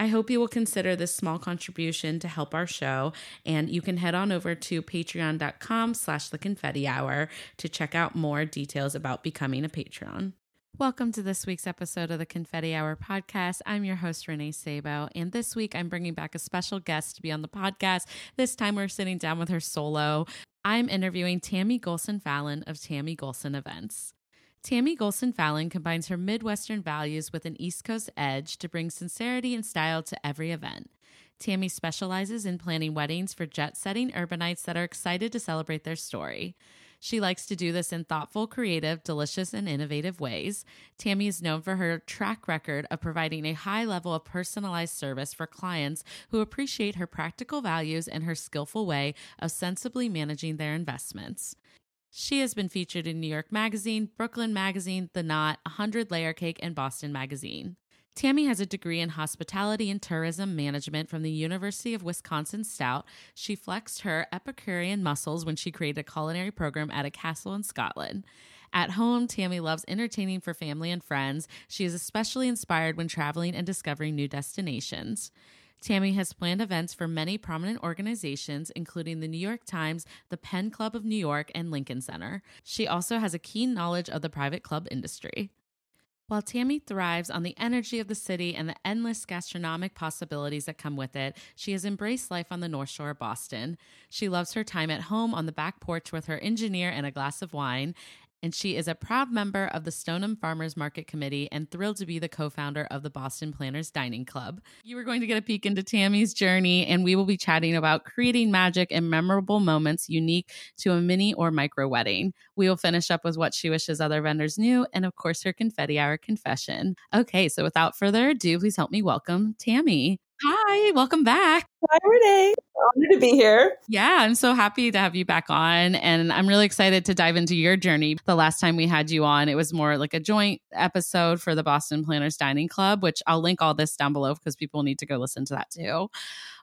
I hope you will consider this small contribution to help our show. And you can head on over to patreon.com slash the confetti hour to check out more details about becoming a patron. Welcome to this week's episode of the Confetti Hour podcast. I'm your host, Renee Sabo, and this week I'm bringing back a special guest to be on the podcast. This time we're sitting down with her solo. I'm interviewing Tammy Golson Fallon of Tammy Golson Events. Tammy Golson Fallon combines her Midwestern values with an East Coast edge to bring sincerity and style to every event. Tammy specializes in planning weddings for jet setting urbanites that are excited to celebrate their story. She likes to do this in thoughtful, creative, delicious, and innovative ways. Tammy is known for her track record of providing a high level of personalized service for clients who appreciate her practical values and her skillful way of sensibly managing their investments. She has been featured in New York Magazine, Brooklyn Magazine, The Knot, 100 Layer Cake, and Boston Magazine. Tammy has a degree in hospitality and tourism management from the University of Wisconsin Stout. She flexed her Epicurean muscles when she created a culinary program at a castle in Scotland. At home, Tammy loves entertaining for family and friends. She is especially inspired when traveling and discovering new destinations. Tammy has planned events for many prominent organizations, including the New York Times, the Penn Club of New York, and Lincoln Center. She also has a keen knowledge of the private club industry. While Tammy thrives on the energy of the city and the endless gastronomic possibilities that come with it, she has embraced life on the North Shore of Boston. She loves her time at home on the back porch with her engineer and a glass of wine, and she is a proud member of the Stoneham Farmers Market Committee and thrilled to be the co founder of the Boston Planners Dining Club. You are going to get a peek into Tammy's journey, and we will be chatting about creating magic and memorable moments unique to a mini or micro wedding. We will finish up with what she wishes other vendors knew, and of course, her confetti hour confession. Okay, so without further ado, please help me welcome Tammy. Hi, welcome back. Hi, Renee. Honored to be here. Yeah, I'm so happy to have you back on. And I'm really excited to dive into your journey. The last time we had you on, it was more like a joint episode for the Boston Planners Dining Club, which I'll link all this down below because people need to go listen to that too.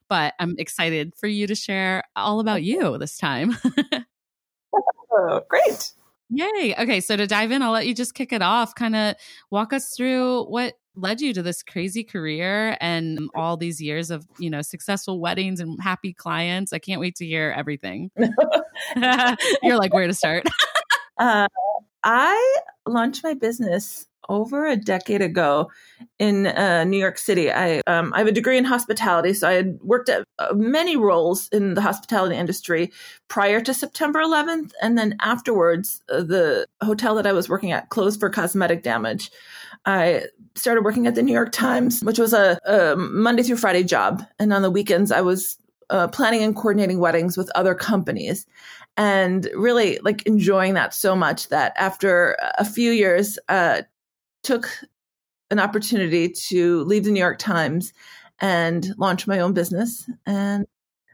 But I'm excited for you to share all about you this time. oh, great. Yay. Okay. So to dive in, I'll let you just kick it off. Kind of walk us through what led you to this crazy career and all these years of you know successful weddings and happy clients i can't wait to hear everything you're like where to start uh, i launched my business over a decade ago in uh, New York City. I um, I have a degree in hospitality, so I had worked at uh, many roles in the hospitality industry prior to September 11th, and then afterwards, uh, the hotel that I was working at closed for cosmetic damage. I started working at the New York Times, which was a, a Monday through Friday job, and on the weekends I was uh, planning and coordinating weddings with other companies and really like enjoying that so much that after a few years uh, took an opportunity to leave the New York Times and launch my own business and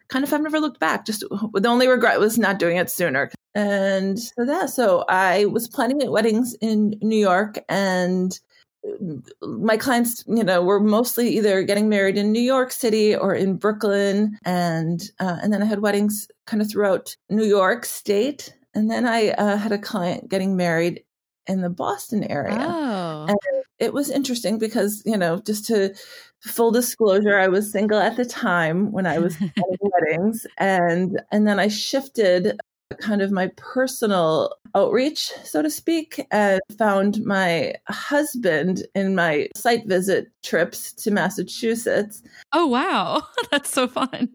kind of i've never looked back. Just the only regret was not doing it sooner. And so that, so I was planning weddings in New York and my clients, you know, were mostly either getting married in New York City or in Brooklyn, and uh, and then I had weddings kind of throughout New York State, and then I uh, had a client getting married in the Boston area. Oh. And it was interesting because, you know, just to full disclosure, I was single at the time when I was weddings and and then I shifted kind of my personal outreach, so to speak, and found my husband in my site visit trips to Massachusetts. Oh wow, that's so fun.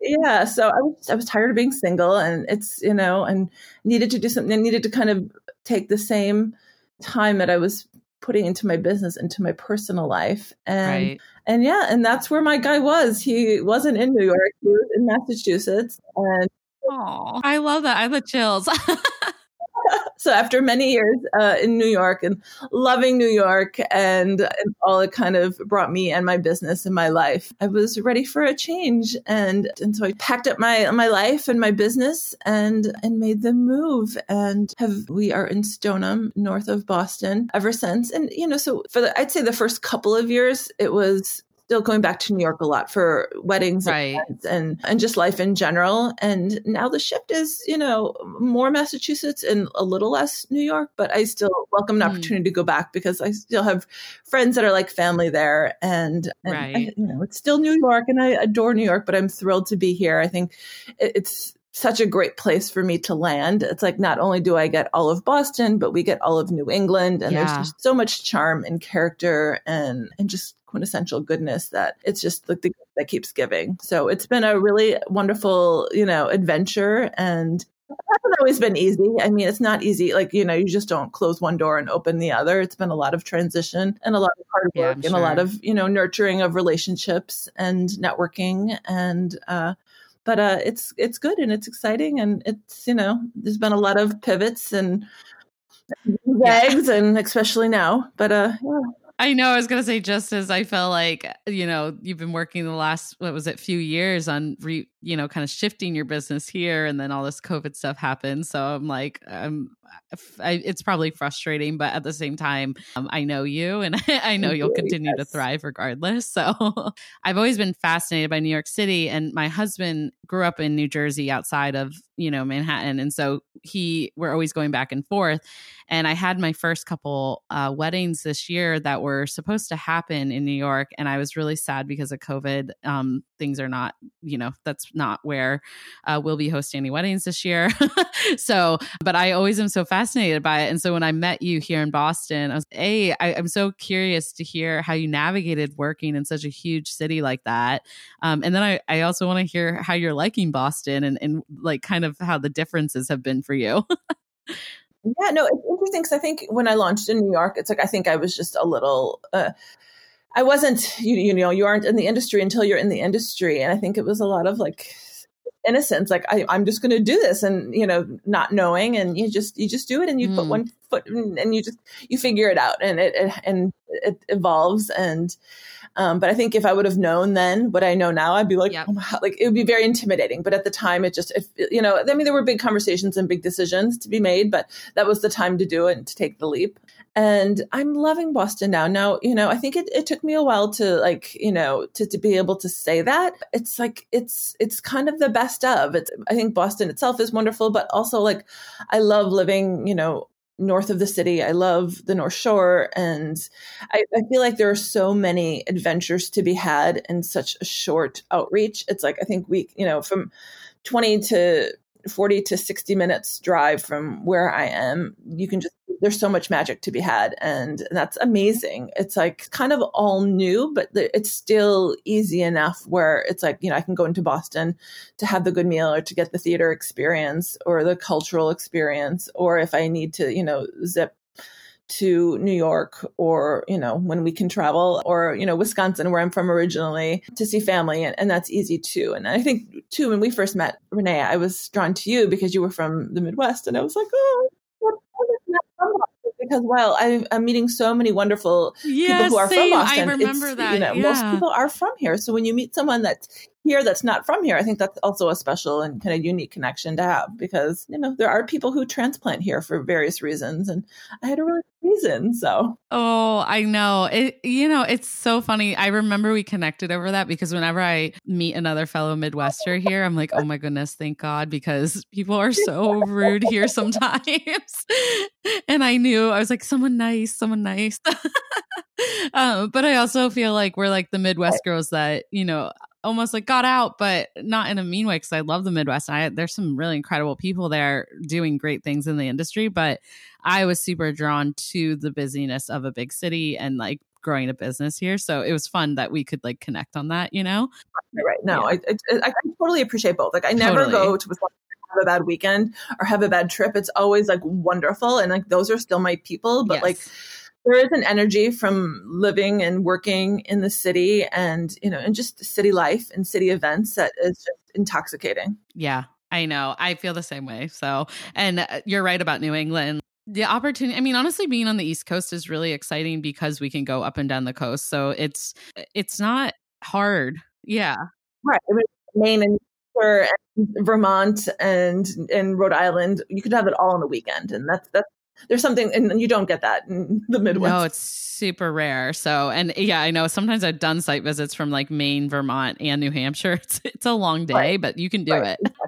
Yeah, so I was I was tired of being single, and it's you know, and needed to do something. I needed to kind of take the same time that I was putting into my business, into my personal life. And Right. and yeah, and that's where my guy was. He wasn't in New York, he was in Massachusetts. And Oh, I love that. I have the chills. so after many years uh, in New York and loving New York and, and all it kind of brought me and my business and my life, I was ready for a change. And and so I packed up my my life and my business and and made the move. And have we are in Stoneham, north of Boston, ever since. And you know, so for the I'd say the first couple of years, it was still going back to New York a lot for weddings Right. and and just life in general. And now the shift is, you know, more Massachusetts and a little less New York, but I still welcome an Hmm. opportunity to go back because I still have friends that are like family there and, and I- you know, it's still New York and I adore New York, but I'm thrilled to be here. I think it- it's such a great place for me to land. It's like not only do I get all of Boston, but we get all of New England and Yeah. there's just so much charm and character and and just quintessential goodness that it's just like the that keeps giving. So it's been a really wonderful, you know, adventure and it hasn't always been easy. I mean, it's not easy. Like, you know, you just don't close one door and open the other. It's been a lot of transition and a lot of hard work I'm and a lot of, you know, nurturing of relationships and networking and uh but uh it's it's good and it's exciting and it's, you know, there's been a lot of pivots and zags and especially now. But uh yeah. I know. I was gonna say just as I felt like you know you've been working the last what was it few years on re, you know kind of shifting your business here, and then all this COVID stuff happened. So I'm like, um, I, it's probably frustrating, but at the same time, um, I know you, and I know you'll you. continue to thrive regardless. So I've always been fascinated by New York City, and my husband grew up in New Jersey, outside of you know Manhattan, and so he we're always going back and forth. And I had my first couple uh, weddings this year that were supposed to happen in New York. And I was really sad because of COVID. Um, things are not, you know, that's not where uh, we'll be hosting any weddings this year. so, but I always am so fascinated by it. And so when I met you here in Boston, I was, A, I, I'm so curious to hear how you navigated working in such a huge city like that. Um, and then I, I also want to hear how you're liking Boston and, and like kind of how the differences have been for you. Yeah, no, it's interesting because I think when I launched in New York, it's like I think I was just a little. Uh, I wasn't, you, you know, you aren't in the industry until you're in the industry, and I think it was a lot of like innocence, like I, I'm just going to do this, and you know, not knowing, and you just you just do it, and you put Mm. one foot, in, and you just you figure it out, and it, it and it evolves, and um, but I think if I would have known then what I know now, I'd be like, Yep. oh like it would be very intimidating. But at the time, it just, if, you know, I mean, there were big conversations and big decisions to be made, but that was the time to do it and to take the leap. And I'm loving Boston now. Now, you know, I think it, it took me a while to like, you know, to, to be able to say that. It's like it's it's kind of the best of. It's I think Boston itself is wonderful, but also like I love living, you know, north of the city. I love the North Shore and I, I feel like there are so many adventures to be had in such a short outreach. It's like I think we, you know, from 20 to 40 to 60 minutes drive from where I am, you can just there's so much magic to be had and that's amazing. It's like kind of all new, but it's still easy enough where it's like, you know, I can go into Boston to have the good meal or to get the theater experience or the cultural experience or if I need to, you know, zip to New York or, you know, when we can travel or, you know, Wisconsin, where I'm from originally to see family. And, and that's easy too. And I think too, when we first met Renee, I was drawn to you because you were from the Midwest and I was like, oh, what- what is that from Boston? because well, I, I'm meeting so many wonderful Yeah, people who are same. from Boston. I remember It's, that. You know, yeah. most people are from here. So when you meet someone that's here that's not from here, I think that's also a special and kind of unique connection to have because, you know, there are people who transplant here for various reasons. And I had a really reason. So Oh, I know. It you know, it's so funny. I remember we connected over that because whenever I meet another fellow Midwester here, I'm like, "Oh my goodness, thank God," because people are so rude here sometimes. and I knew I was like, "Someone nice, someone nice." um, but I also feel like we're like the Midwest girls that, you know, almost like got out, but not in a mean way because I love the Midwest. I there's some really incredible people there doing great things in the industry, but I was super drawn to the busyness of a big city and like growing a business here. So it was fun that we could like connect on that, you know? right now, Yeah. I, I, I totally appreciate both. Like I never Totally. go to to have a bad weekend or have a bad trip. It's always like wonderful. And like those are still my people, but Yes. like there is an energy from living and working in the city and you know and just city life and city events that is just intoxicating. Yeah i know. I feel the same way. So and uh, you're right about new england. The opportunity i mean honestly being on the east coast is really exciting because we can go up and down the coast. So it's it's not hard. Yeah. Right. I mean, maine and Vermont and in Rhode Island, you could have it all in a weekend, and that's that's there's something and you don't get that in the midwest. No it's super rare. So and yeah i know sometimes i've done site visits from like maine vermont and new hampshire. It's, it's a long day right. but you can do right. it.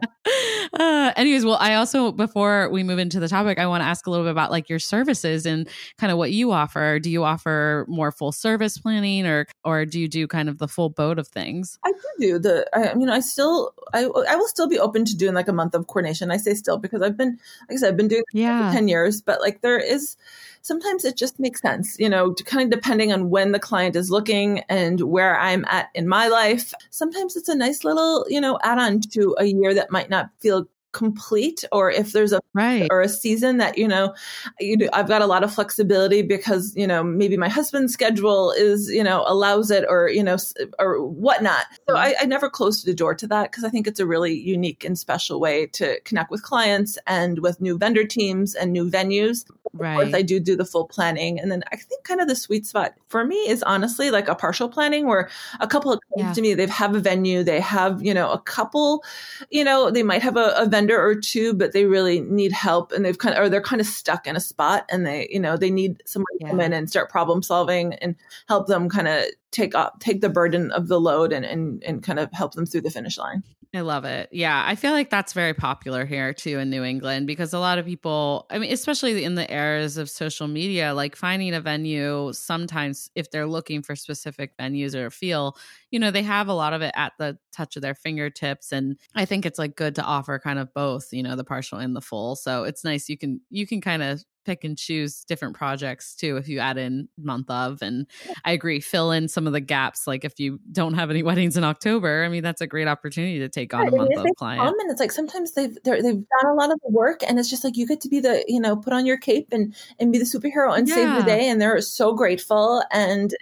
Uh, anyways well i also before we move into the topic i want to ask a little bit about like your services and kind of what you offer. Do you offer more full service planning or or do you do kind of the full boat of things? I do do the i mean i still i i will still be open to doing like a month of coordination. I say still because i've been like i said i've been doing yeah. 10 years but like there is sometimes it just makes sense, you know, kind of depending on when the client is looking and where I'm at in my life. Sometimes it's a nice little, you know, add on to a year that might not feel complete or if there's a right. or a season that you know you know, I've got a lot of flexibility because you know maybe my husband's schedule is you know allows it or you know or whatnot. So mm-hmm. I, I never closed the door to that because I think it's a really unique and special way to connect with clients and with new vendor teams and new venues right. Of course, I do do the full planning. And then I think kind of the sweet spot for me is honestly like a partial planning where a couple of yeah. to me, they have a venue, they have, you know, a couple, you know, they might have a, a vendor or two, but they really need help and they've kind of, or they're kind of stuck in a spot and they, you know, they need someone yeah. to come in and start problem solving and help them kind of take up take the burden of the load and, and and kind of help them through the finish line. I love it. Yeah, I feel like that's very popular here too in New England because a lot of people, I mean, especially in the eras of social media, like finding a venue sometimes if they're looking for specific venues or feel, you know, they have a lot of it at the touch of their fingertips and I think it's like good to offer kind of both, you know, the partial and the full. So it's nice you can you can kind of pick and choose different projects too if you add in month of and i agree fill in some of the gaps like if you don't have any weddings in october i mean that's a great opportunity to take on a month of client and it's like sometimes they've they've done a lot of the work and it's just like you get to be the you know put on your cape and and be the superhero and yeah. save the day and they're so grateful and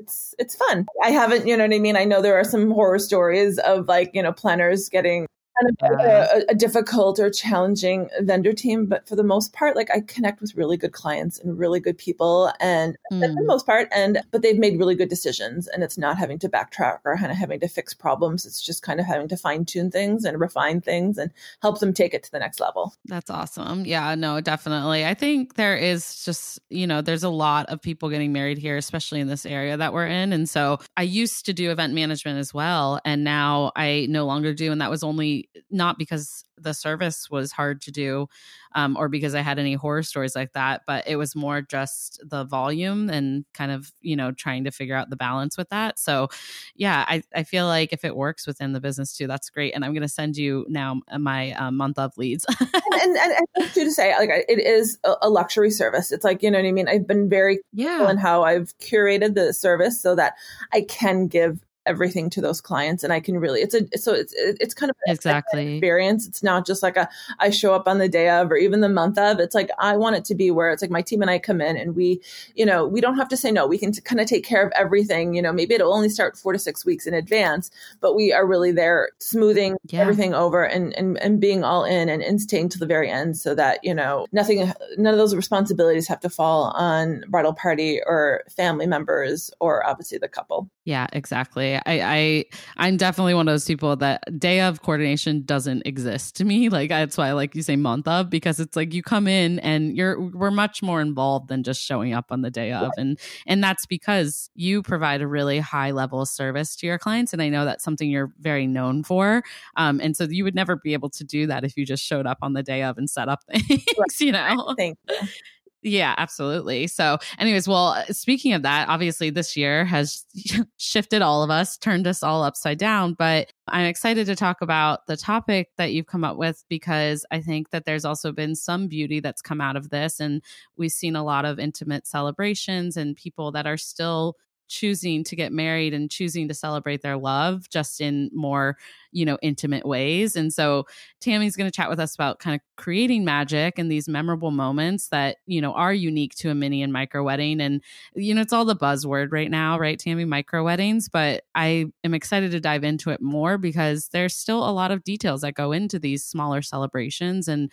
it's it's fun. I haven't, you know what I mean. I know there are some horror stories of like you know planners getting kind of a, a, difficult or challenging vendor team, but for the most part, like I connect with really good clients and really good people, and mm. for the hmm. most part, and but they've made really good decisions, and it's not having to backtrack or kind of having to fix problems. It's just kind of having to fine tune things and refine things and help them take it to the next level. That's awesome. Yeah, no, definitely. I think there is just you know there's a lot of people getting married here, especially in this area that we're in, and so I used to do event management as well, and now I no longer do, and that was only not because the service was hard to do um, or because I had any horror stories like that, but it was more just the volume and kind of, you know, trying to figure out the balance with that. So, yeah, I, I feel like if it works within the business too, that's great. And I'm going to send you now my uh, month of leads. and, and, and, to say, like, it is a luxury service. It's like, you know what I mean? I've been very yeah. in how I've curated the service so that I can give everything to those clients and i can really it's a so it's it's kind of exactly. experience. It's not just like a i show up on the day of or even the month of. It's like i want it to be where it's like my team and i come in and we you know we don't have to say no. We can t- kind of take care of everything you know maybe it'll only start four to six weeks in advance but we are really there smoothing yeah. everything over and, and and being all in and, and staying to the very end so that you know nothing none of those responsibilities have to fall on bridal party or family members or obviously the couple yeah exactly I, I I'm definitely one of those people that day of coordination doesn't exist to me. Like that's why I like you say month of because it's like you come in and you're we're much more involved than just showing up on the day of. And and that's because you provide a really high level of service to your clients. And I know that's something you're very known for. Um, and so you would never be able to do that if you just showed up on the day of and set up things, you know. Thank you. Yeah, absolutely. So, anyways, well, uh, speaking of that, obviously this year has shifted all of us, turned us all upside down, but I'm excited to talk about the topic that you've come up with because I think that there's also been some beauty that's come out of this. And we've seen a lot of intimate celebrations and people that are still choosing to get married and choosing to celebrate their love just in more you know intimate ways. And so tammy's going to chat with us about kind of creating magic and these memorable moments that you know are unique to a mini and micro wedding. And you know it's all the buzzword right now right tammy? Micro weddings. But i am excited to dive into it more because there's still a lot of details that go into these smaller celebrations and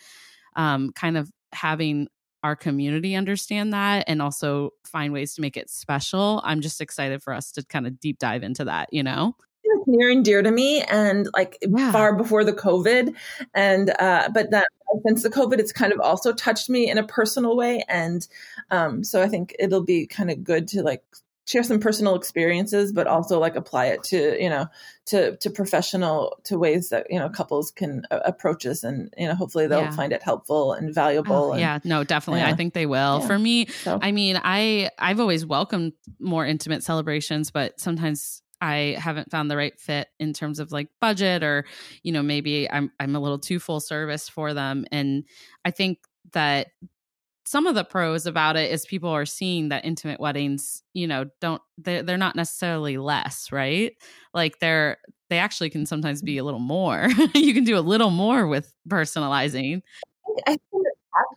um, kind of having our community understand that and also find ways to make it special. I'm just excited for us to kind of deep dive into that, you know? It's near and dear to me and like yeah. far before the COVID. And, uh, but that since the COVID, it's kind of also touched me in a personal way. And, um, so I think it'll be kind of good to like share some personal experiences but also like apply it to you know to to professional to ways that you know couples can uh, approach this and you know hopefully they'll yeah. find it helpful and valuable oh, and, yeah no definitely yeah. i think they will yeah. for me so. i mean i i've always welcomed more intimate celebrations but sometimes I haven't found the right fit in terms of like budget or you know maybe I'm I'm a little too full service for them and I think that some of the pros about it is people are seeing that intimate weddings you know don't they're, they're not necessarily less right? Like they're they actually can sometimes be a little more. You can do a little more with personalizing. I think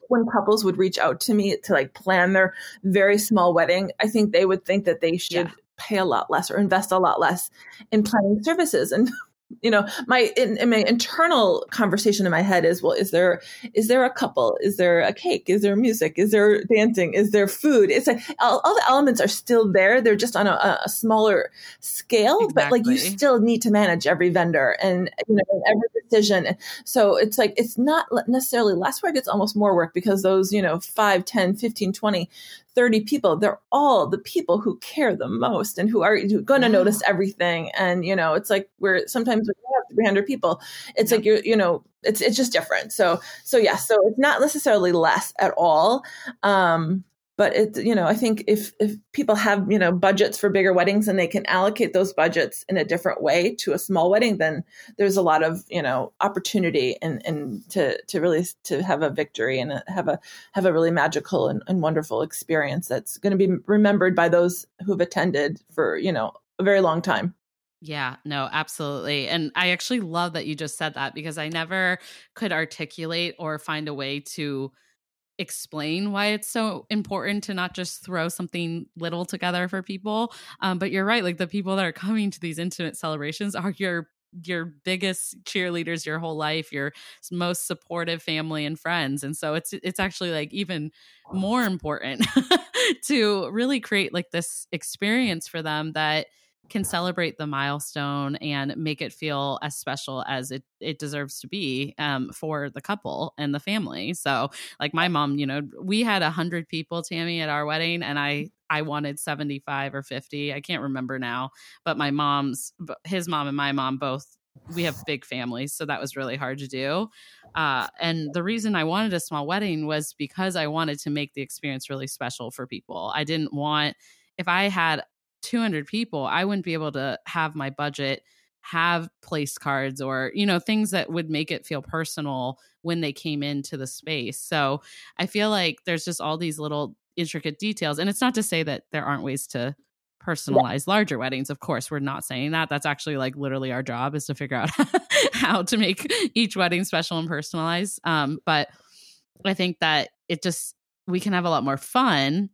when couples would reach out to me to like plan their very small wedding i think they would think that they should yeah. pay a lot less or invest a lot less in planning services and you know my in, in, my internal conversation in my head is well is there is there a couple? Is there a cake? Is there music? Is there dancing? Is there food? It's like all, all the elements are still there. They're just on a, a smaller scale exactly. but like you still need to manage every vendor and you know every decision. So it's like it's not necessarily less work it's almost more work because those you know 5 10 15 20 30 people they're all the people who care the most and who are going to notice everything. And you know it's like we're sometimes we have 300 people it's yeah. like you you know it's it's just different. So so yeah so it's not necessarily less at all. Um but it you know i think if if people have you know budgets for bigger weddings and they can allocate those budgets in a different way to a small wedding then there's a lot of you know opportunity and and to to really to have a victory and have a have a really magical and, and wonderful experience that's going to be remembered by those who've attended for you know a very long time yeah, no, absolutely. And I actually love that you just said that because I never could articulate or find a way to explain why it's so important to not just throw something little together for people. Um, but you're right, like the people that are coming to these intimate celebrations are your your biggest cheerleaders your whole life, your most supportive family and friends. And so it's it's actually like even more important to really create like this experience for them that can celebrate the milestone and make it feel as special as it it deserves to be um, for the couple and the family. So, like my mom, you know, we had a hundred people, Tammy, at our wedding, and I I wanted seventy five or fifty. I can't remember now, but my mom's, his mom, and my mom both. We have big families, so that was really hard to do. Uh, and the reason I wanted a small wedding was because I wanted to make the experience really special for people. I didn't want if I had 200 people, I wouldn't be able to have my budget have place cards or you know things that would make it feel personal when they came into the space. So I feel like there's just all these little intricate details and it's not to say that there aren't ways to personalize yeah. larger weddings. Of course, we're not saying that. That's actually like literally our job is to figure out how to make each wedding special and personalized. Um, but I think that it just we can have a lot more fun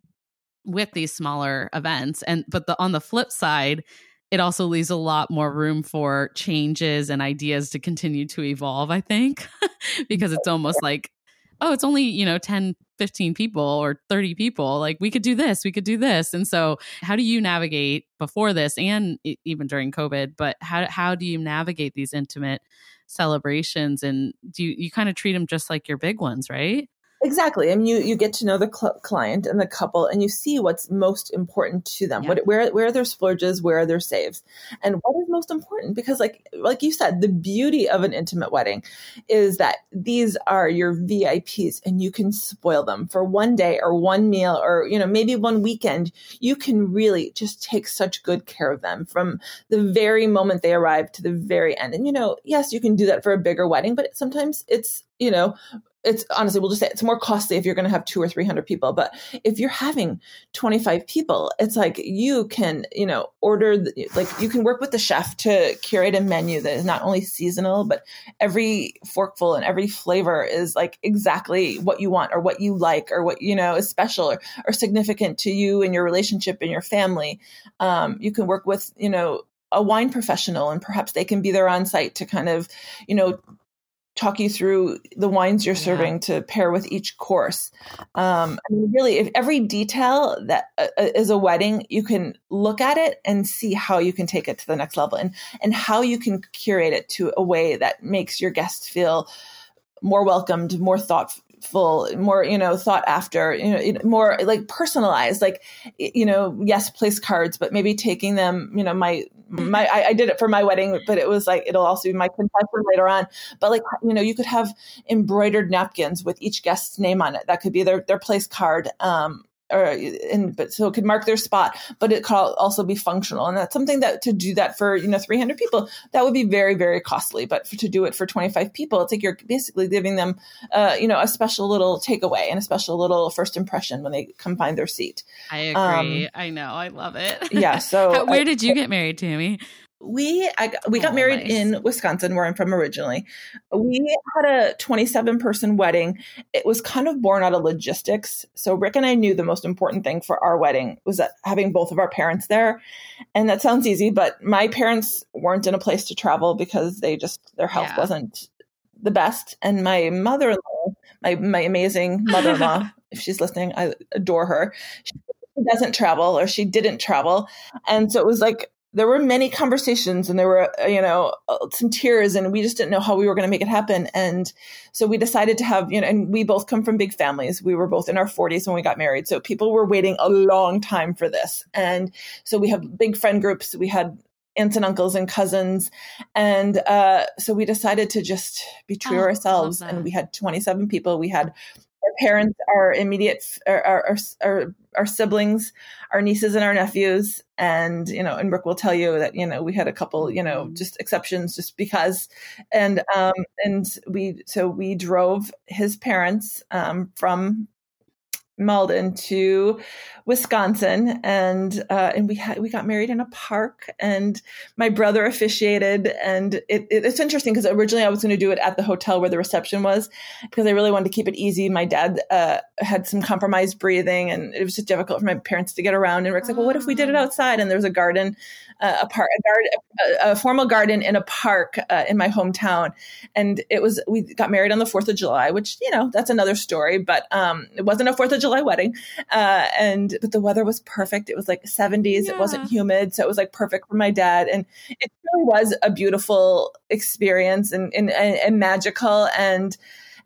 with these smaller events. And but the on the flip side it also leaves a lot more room for changes and ideas to continue to evolve i think because it's almost like oh it's only you know 10 15 people or 30 people. Like we could do this we could do this. And so how do you navigate before this and even during covid but how how do you navigate these intimate celebrations? And do you, you kind of treat them just like your big ones right Exactly. I mean, you, you get to know the cl- client and the couple and you see what's most important to them. Yeah. What, where, where are their splurges? Where are their saves? And what is most important? Because like, like you said, the beauty of an intimate wedding is that these are your VIPs and you can spoil them for one day or one meal or, you know, maybe one weekend. You can really just take such good care of them from the very moment they arrive to the very end. And, you know, yes, you can do that for a bigger wedding, but sometimes it's, you know, it's honestly, we'll just say it's more costly if you're going to have two or 300 people. But if you're having 25 people, it's like you can, you know, order, the, like you can work with the chef to curate a menu that is not only seasonal, but every forkful and every flavor is like exactly what you want or what you like or what, you know, is special or, or significant to you and your relationship and your family. Um, you can work with, you know, a wine professional and perhaps they can be there on site to kind of you know talk you through the wines you're serving to pair with each course. Um, I mean, really, if every detail that uh, uh, is a wedding, you can look at it and see how you can take it to the next level and and how you can curate it to a way that makes your guests feel more welcomed, more thought full more you know thought after you know more like personalized like you know yes place cards but maybe taking them you know my my I, I, did it for my wedding but it was like it'll also be my confession later on. But like you know you could have embroidered napkins with each guest's name on it. That could be their their place card um or and but so it could mark their spot but it could also be functional. And that's something that to do that for you know 300 people that would be very very costly. But for, to do it for 25 people it's like you're basically giving them uh, you know a special little takeaway and a special little first impression when they come find their seat. I agree. Um, i know. I love it. yeah so How, where did you get married tammy we I, we got oh, married nice. in Wisconsin, where I'm from originally. We had a 27 person wedding. It was kind of born out of logistics. So Rick and I knew the most important thing for our wedding was that having both of our parents there. And that sounds easy, but my parents weren't in a place to travel because they just their health yeah. wasn't the best. And my mother in law, my my amazing mother in law, if she's listening, I adore her. She doesn't travel or she didn't travel. And so it was like there were many conversations and there were uh, you know uh, some tears and we just didn't know how we were going to make it happen. And so we decided to have you know and we both come from big families. We were both in our 40s when we got married. So people were waiting a long time for this. And so we have big friend groups. We had aunts and uncles and cousins. And uh, so we decided to just be true oh, ourselves. And we had 27 people. We had parents, our immediate, our, our, our, our, siblings, our nieces and our nephews. And, you know, and Rick will tell you that, you know, we had a couple, you know, just exceptions just because. And, um, and we, so we drove his parents, um, from Malden to Wisconsin, and uh, and we had we got married in a park, and my brother officiated, and it, it, it's interesting because originally I was going to do it at the hotel where the reception was, because I really wanted to keep it easy. My dad uh, had some compromised breathing, and it was just difficult for my parents to get around. And Rick's like, "Well, what if we did it outside?" And there was a garden uh, a park, a, garden, a, a, formal garden in a park uh, in my hometown, and it was we got married on the Fourth of July, which you know that's another story, but um, it wasn't a Fourth of July wedding, uh, and but the weather was perfect. It was like 70s. Yeah. It wasn't humid, so it was like perfect for my dad, and it really was a beautiful experience and and, and magical and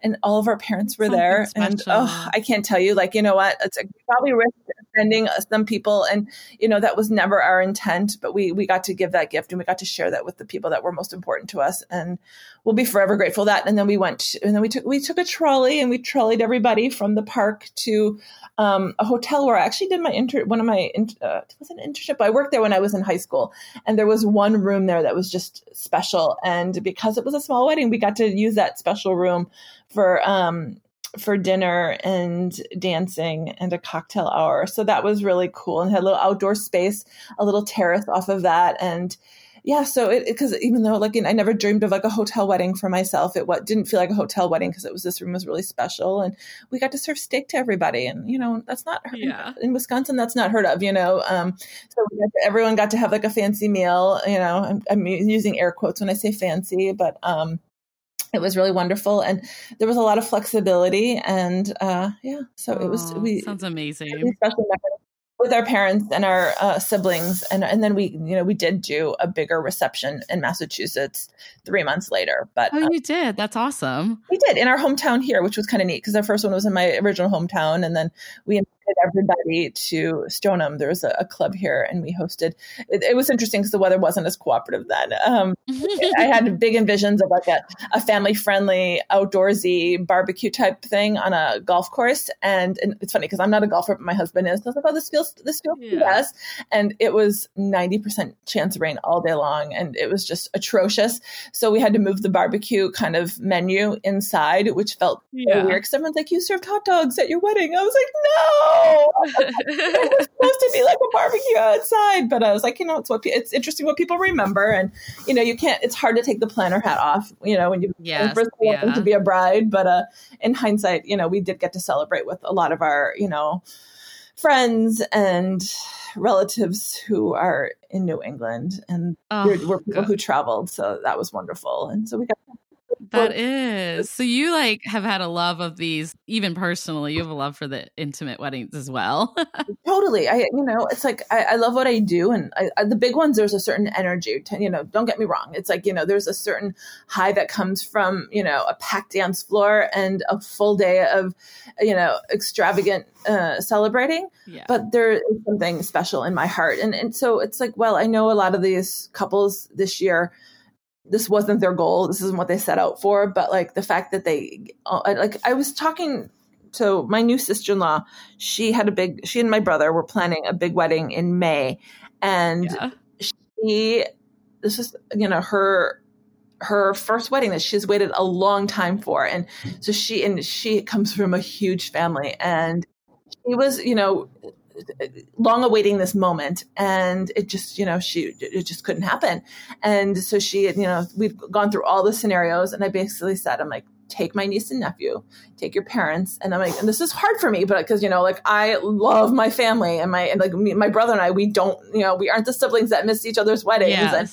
and all of our parents were Something there. Special. And oh, I can't tell you, like, you know what? It's probably risked offending uh, some people. And, you know, that was never our intent, but we, we got to give that gift and we got to share that with the people that were most important to us. And we'll be forever grateful that. And then we went, and then we took, we took a trolley and we trolleyed everybody from the park to um, a hotel where I actually did my inter, one of my, uh, it was an internship. I worked there when I was in high school and there was one room there that was just special. And because it was a small wedding, we got to use that special room for, um, for dinner and dancing and a cocktail hour. So that was really cool and had a little outdoor space, a little terrace off of that. And yeah, so it, because even though like I never dreamed of like a hotel wedding for myself, it what didn't feel like a hotel wedding because it was this room was really special and we got to serve steak to everybody. And you know, that's not yeah. in Wisconsin, that's not heard of, you know. Um, so got to, everyone got to have like a fancy meal, you know, I'm, I'm using air quotes when I say fancy, but um, it was really wonderful and there was a lot of flexibility and uh, yeah so it was we sounds amazing especially with our parents and our uh, siblings. And and then we you know we did do a bigger reception in massachusetts three months later but oh you did? That's awesome. we did in our hometown here which was kind of neat because our first one was in my original hometown. And then we everybody to Stoneham. There was a, a club here, and we hosted. It, it was interesting because the weather wasn't as cooperative then. Um, I had big envisions of like a, a family friendly, outdoorsy barbecue type thing on a golf course, and, and it's funny because I'm not a golfer, but my husband is. So I was like, "Oh, this feels this feels yeah. best," and it was ninety percent chance of rain all day long, and it was just atrocious. So we had to move the barbecue kind of menu inside, which felt yeah. weird. Because everyone's like, "You served hot dogs at your wedding." I was like, "No." It was supposed to be like a barbecue outside, but I was like, you know, it's what it's interesting what people remember, and you know, you can't. It's hard to take the planner hat off, you know, when you yes, first yeah. to be a bride. But uh, in hindsight, you know, we did get to celebrate with a lot of our, you know, friends and relatives who are in New England, and oh, we're, we're people God. who traveled, so that was wonderful. And so we got that is. So you like have had a love of these, even personally, you have a love for the intimate weddings as well. totally. I, you know, it's like, I, I love what I do. And I, I, the big ones, there's a certain energy to, you know, don't get me wrong. It's like, you know, there's a certain high that comes from, you know, a packed dance floor and a full day of, you know, extravagant uh, celebrating. Yeah. But there is something special in my heart. And, and so it's like, well, I know a lot of these couples this year, this wasn't their goal. This isn't what they set out for. But like the fact that they, uh, like, I was talking to my new sister in law. She had a big, she and my brother were planning a big wedding in May. And yeah. she, this is, you know, her, her first wedding that she's waited a long time for. And so she, and she comes from a huge family and she was, you know, long awaiting this moment and it just you know she it just couldn't happen and so she you know we've gone through all the scenarios and i basically said i'm like take my niece and nephew take your parents and i'm like and this is hard for me but because you know like i love my family and my and like me, my brother and i we don't you know we aren't the siblings that miss each other's weddings yes. and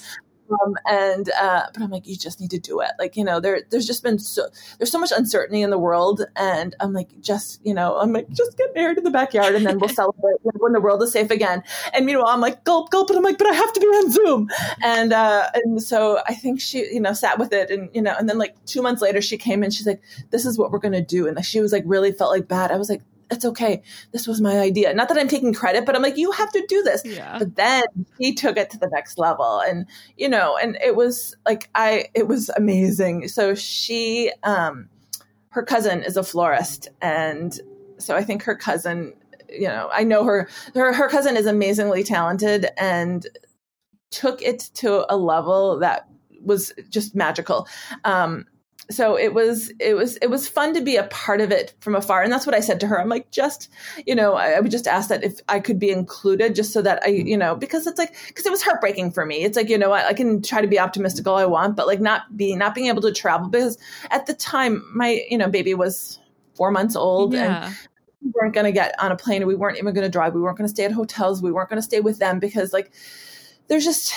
um, and uh, but I'm like, you just need to do it. Like you know, there there's just been so there's so much uncertainty in the world, and I'm like, just you know, I'm like, just get married in the backyard, and then we'll celebrate when the world is safe again. And meanwhile, I'm like, gulp, gulp, and I'm like, but I have to be on Zoom, and uh, and so I think she you know sat with it, and you know, and then like two months later, she came and she's like, this is what we're gonna do, and she was like, really felt like bad. I was like, it's okay. This was my idea. Not that I'm taking credit, but I'm like, you have to do this. Yeah. But then he took it to the next level. And, you know, and it was like, I, it was amazing. So she, um, her cousin is a florist. And so I think her cousin, you know, I know her, her, her cousin is amazingly talented and took it to a level that was just magical. Um, so it was it was it was fun to be a part of it from afar. And that's what i said to her. I'm like just you know i, I would just ask that if i could be included just so that i mm-hmm. you know because it's like because it was heartbreaking for me. It's like you know I, I can try to be optimistic all i want but like not being not being able to travel because at the time my you know baby was four months old yeah. and we weren't going to get on a plane. We weren't even going to drive. We weren't going to stay at hotels. We weren't going to stay with them because like there's just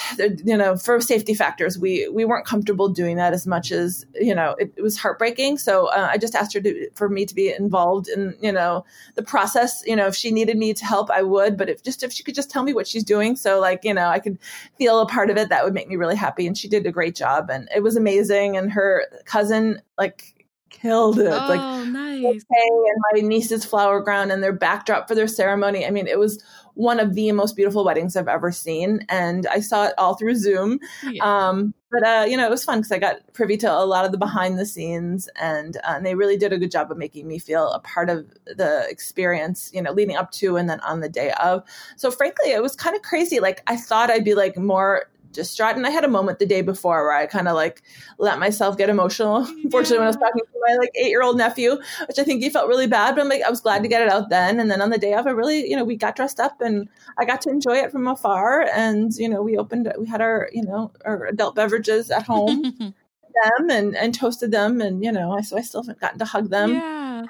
you know for safety factors we we weren't comfortable doing that as much as you know it, it was heartbreaking so uh, i just asked her to, for me to be involved in you know the process you know if she needed me to help i would but if just if she could just tell me what she's doing so like you know i could feel a part of it that would make me really happy and she did a great job and it was amazing and her cousin like killed it. Oh, like nice. Okay, and my niece's flower ground and their backdrop for their ceremony. I mean, it was one of the most beautiful weddings I've ever seen. And I saw it all through Zoom. Yeah. Um, but, uh, you know, it was fun because I got privy to a lot of the behind the scenes and, uh, and they really did a good job of making me feel a part of the experience, you know, leading up to and then on the day of. So frankly, it was kind of crazy. Like I thought I'd be like more distraught. And I had a moment the day before where I kind of like let myself get emotional. Unfortunately, when I was talking to my like eight year old nephew, which I think he felt really bad, but I'm like, I was glad to get it out then. And then on the day of, I really, you know, we got dressed up and I got to enjoy it from afar. And, you know, we opened, we had our, you know, our adult beverages at home. them and, and toasted them and you know I, so I still haven't gotten to hug them yeah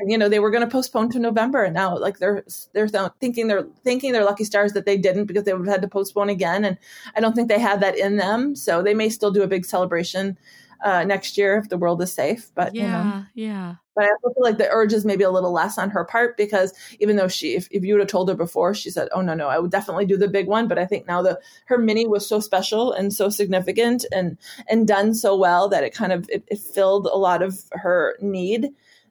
and you know they were going to postpone to November, and now like they're they're thinking they're thinking they're lucky stars that they didn't because they would have had to postpone again, and I don't think they had that in them. So they may still do a big celebration uh, next year if the world is safe. But yeah, you know. yeah. But I also feel like the urge is maybe a little less on her part because even though she, if, if you would have told her before, she said, "Oh no, no, I would definitely do the big one." But I think now the her mini was so special and so significant and and done so well that it kind of it, it filled a lot of her need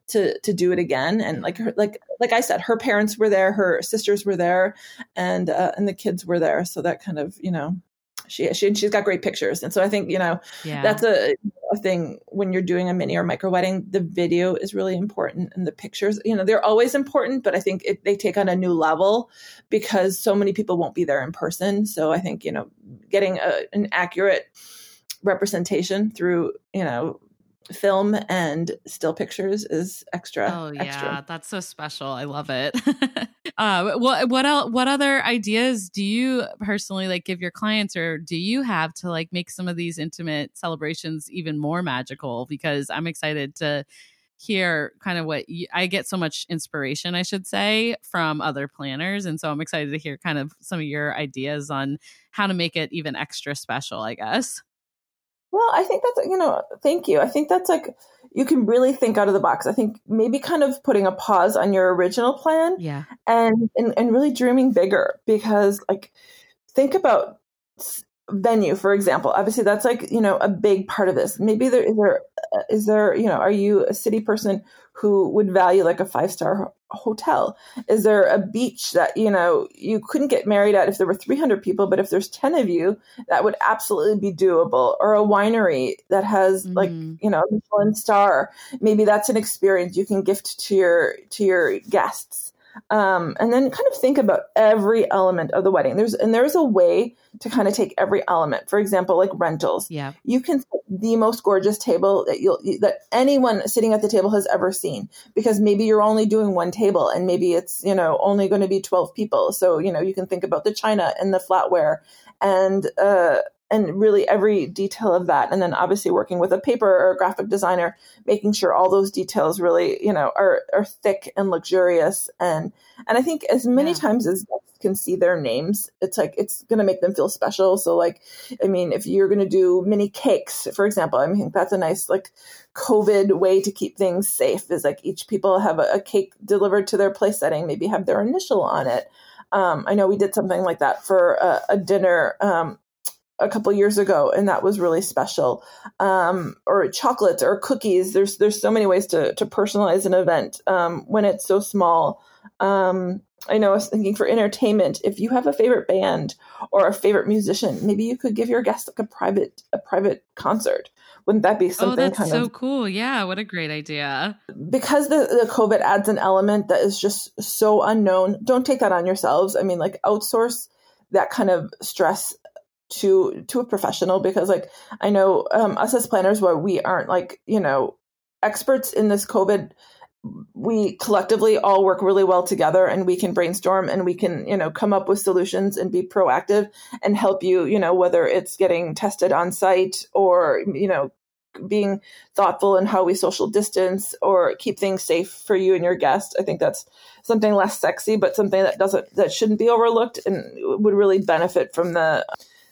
to to do it again and like her, like like I said her parents were there her sisters were there and uh, and the kids were there so that kind of you know she, she she's got great pictures and so I think you know yeah. that's a, a thing when you're doing a mini or micro wedding the video is really important and the pictures you know they're always important but I think it, they take on a new level because so many people won't be there in person so I think you know getting a, an accurate representation through you know film and still pictures is extra. Oh yeah, extra. that's so special. I love it. uh, what what else? What other ideas do you personally like give your clients, or do you have to like make some of these intimate celebrations even more magical? Because I'm excited to hear kind of what you, I get so much inspiration, I should say, from other planners, and so I'm excited to hear kind of some of your ideas on how to make it even extra special. I guess. Well, I think that's, you know, thank you. I think that's like, you can really think out of the box. I think maybe kind of putting a pause on your original plan yeah. and, and, and really dreaming bigger because like, think about venue, for example. Obviously that's like, you know, a big part of this. Maybe there is there, uh, is there, you know, are you a city person who would value like a five star hotel? Is there a beach that, you know, you couldn't get married at if there were 300 people, but if there's 10 of you, that would absolutely be doable? Or a winery that has mm-hmm. like, you know, one star. Maybe that's an experience you can gift to your, to your guests um, and then kind of think about every element of the wedding. There's and there's a way to kind of take every element. For example, like rentals. Yeah, you can the most gorgeous table that you'll that anyone sitting at the table has ever seen because maybe you're only doing one table and maybe it's you know only going to be 12 people. So you know you can think about the china and the flatware and uh, and really every detail of that. And then obviously working with a paper or a graphic designer making sure all those details really you know are are thick and luxurious. And and i think as many yeah. times as guests can see their names it's like it's going to make them feel special. So like i mean if you're going to do mini cakes for example i mean that's a nice like covid way to keep things safe is like each people have a, a cake delivered to their place setting maybe have their initial on it. Um, I know we did something like that for a, a dinner um, a couple years ago, and that was really special. Um, or chocolates or cookies. There's there's so many ways to to personalize an event um, when it's so small. Um, I know I was thinking for entertainment, if you have a favorite band or a favorite musician, maybe you could give your guests like a private a private concert. Wouldn't that be oh, something? Oh, that's kind so of, cool! Yeah, what a great idea. Because the the COVID adds an element that is just so unknown. Don't take that on yourselves. I mean, like outsource that kind of stress to to a professional because like I know um, us as planners where we aren't like you know experts in this COVID we collectively all work really well together and we can brainstorm and we can you know come up with solutions and be proactive and help you you know whether it's getting tested on site or you know being thoughtful in how we social distance or keep things safe for you and your guest i think that's something less sexy but something that doesn't that shouldn't be overlooked and would really benefit from the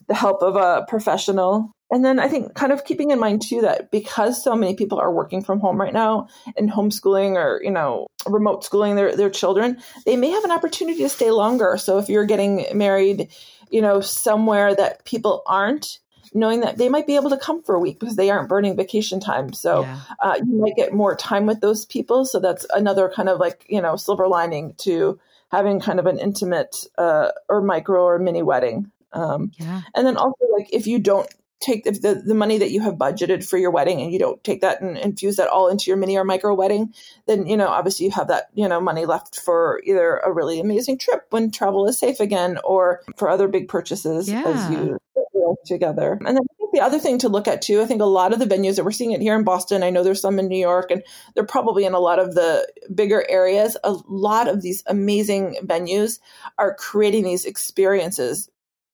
the help of a professional. And then I think kind of keeping in mind too that because so many people are working from home right now and homeschooling or, you know, remote schooling their, their children, they may have an opportunity to stay longer. So if you're getting married, you know, somewhere that people aren't, knowing that they might be able to come for a week because they aren't burning vacation time. So yeah. uh, you might get more time with those people. So that's another kind of like, you know, silver lining to having kind of an intimate uh, or micro or mini wedding. Um, yeah. And then also, like, if you don't take if the, the money that you have budgeted for your wedding and you don't take that and infuse that all into your mini or micro wedding, then, you know, obviously you have that, you know, money left for either a really amazing trip when travel is safe again or for other big purchases yeah. as you together. And then I think the other thing to look at too, I think a lot of the venues that we're seeing it here in Boston, I know there's some in New York and they're probably in a lot of the bigger areas. A lot of these amazing venues are creating these experiences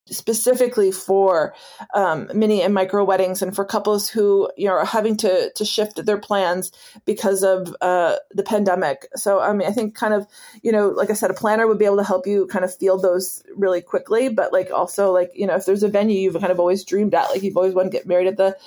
specifically for um, mini and micro weddings and for couples who you know are having to to shift their plans because of uh, the pandemic. So I mean, I think kind of you know, like I said, a planner would be able to help you kind of field those really quickly. But like also like you know, if there's a venue you've kind of always dreamed at, like you've always wanted to get married at the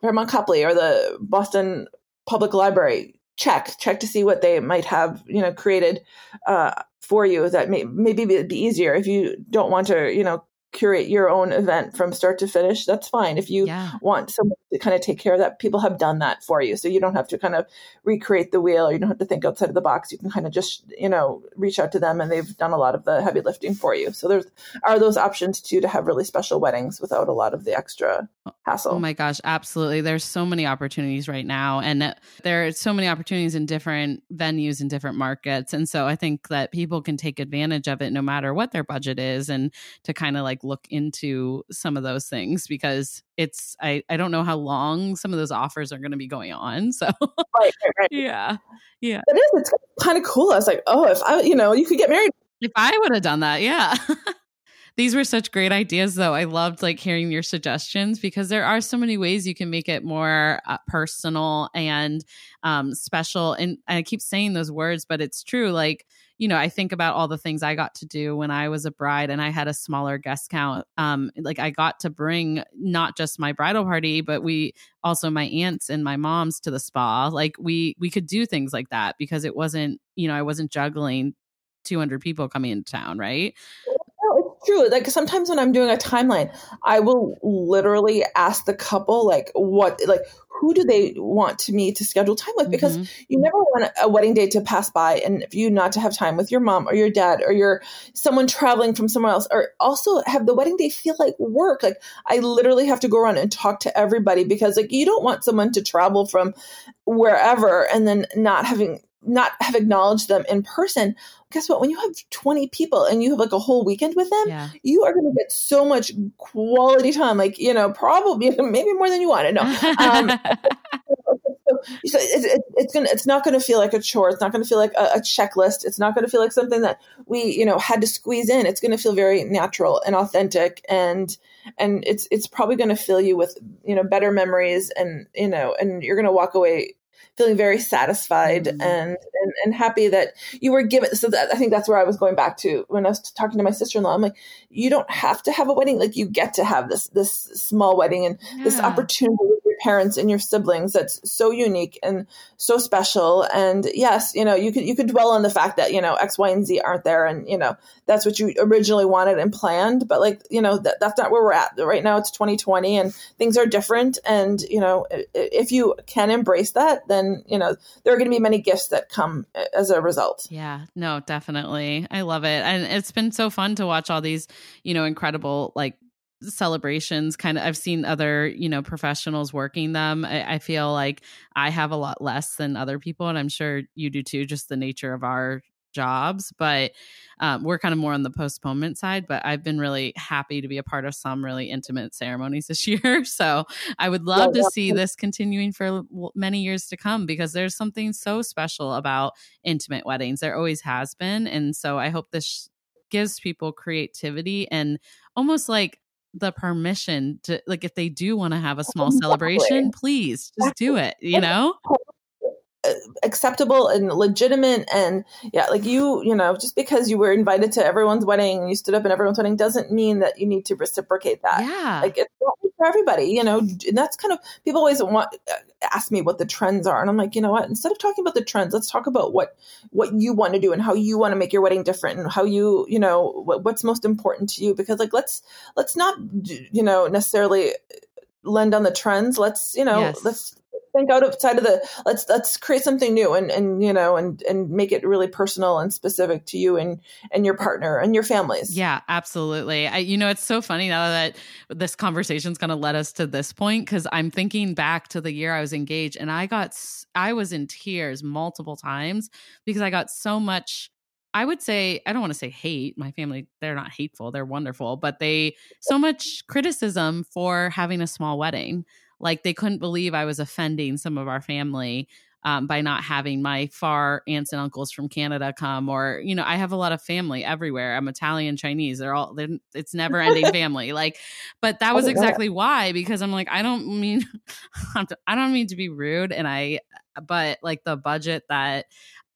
Fairmont Copley or the Boston Public Library, check check to see what they might have you know created uh, for you that may maybe it'd be easier if you don't want to you know curate your own event from start to finish, that's fine. If you yeah. want someone kind of take care of that. People have done that for you. So you don't have to kind of recreate the wheel or you don't have to think outside of the box. You can kind of just, you know, reach out to them and they've done a lot of the heavy lifting for you. So there's are those options too to have really special weddings without a lot of the extra hassle. Oh my gosh, absolutely. There's so many opportunities right now and there are so many opportunities in different venues in different markets. And so I think that people can take advantage of it no matter what their budget is and to kind of like look into some of those things because it's I, I don't know how long some of those offers are going to be going on. So right, right, right. yeah, yeah, it is. It's kind of cool. I was like, oh, if I, you know, you could get married. If I would have done that, yeah. These were such great ideas, though. I loved like hearing your suggestions because there are so many ways you can make it more uh, personal and um, special. And I keep saying those words, but it's true. Like you know, I think about all the things I got to do when I was a bride and I had a smaller guest count. Um, like I got to bring not just my bridal party, but we also my aunts and my moms to the spa. Like we we could do things like that because it wasn't, you know, I wasn't juggling 200 people coming into town, right? True. Like sometimes when I'm doing a timeline, I will literally ask the couple like what like who do they want to me to schedule time with because mm-hmm. you never want a wedding day to pass by and for you not to have time with your mom or your dad or your someone traveling from somewhere else or also have the wedding day feel like work like i literally have to go around and talk to everybody because like you don't want someone to travel from wherever and then not having not have acknowledged them in person guess what? When you have 20 people and you have like a whole weekend with them yeah. you are going to get so much quality time like you know probably maybe more than you want to know. Um, so it, it, it's gonna it's not gonna feel like a chore. It's not gonna feel like a, a checklist. It's not gonna feel like something that we you know had to squeeze in. It's gonna feel very natural and authentic and and it's it's probably gonna fill you with you know better memories and you know and you're gonna walk away feeling very satisfied mm-hmm. and, and, and happy that you were given. So that, I think that's where I was going back to when I was talking to my sister in law. I'm like, you don't have to have a wedding. Like you get to have this this small wedding and yeah. this opportunity parents and your siblings that's so unique and so special. And yes you know you could you could dwell on the fact that you know x y and z aren't there and you know that's what you originally wanted and planned. But like you know that, that's not where we're at. Right now it's 2020 and things are different. And you know if you can embrace that then you know there are going to be many gifts that come as a result. Yeah no definitely. I love it. And it's been so fun to watch all these you know incredible like celebrations kind of i've seen other you know professionals working them. I, I, feel like i have a lot less than other people and i'm sure you do too just the nature of our jobs but um, we're kind of more on the postponement side but i've been really happy to be a part of some really intimate ceremonies this year so i would love yeah, to see this continuing for many years to come because there's something so special about intimate weddings. There always has been and so i hope this gives people creativity and almost like the permission to like if they do want to have a small exactly. celebration please just do it you know acceptable and legitimate and yeah like you you know just because you were invited to everyone's wedding and you stood up in everyone's wedding doesn't mean that you need to reciprocate that. Yeah. Like it's not for everybody you know and that's kind of people always want uh, ask me what the trends are and i'm like you know what? Instead of talking about the trends let's talk about what what you want to do and how you want to make your wedding different and how you you know what, what's most important to you. Because like let's let's not you know necessarily lend on the trends. Let's you know yes. let's think outside of the let's let's create something new and and you know and and make it really personal and specific to you and and your partner and your families yeah absolutely I, you know it's so funny now that this conversation's going to let us to this point because i'm thinking back to the year i was engaged and i got i was in tears multiple times because i got so much I would say, I don't want to say hate. My family, they're not hateful. They're wonderful, but they, so much criticism for having a small wedding. Like they couldn't believe I was offending some of our family um, by not having my far aunts and uncles from Canada come, or you know, I have a lot of family everywhere. I'm Italian, Chinese. They're all. They're, it's never ending family. Like, but that was exactly why because I'm like, I don't mean, I don't mean to be rude, and I, but like the budget that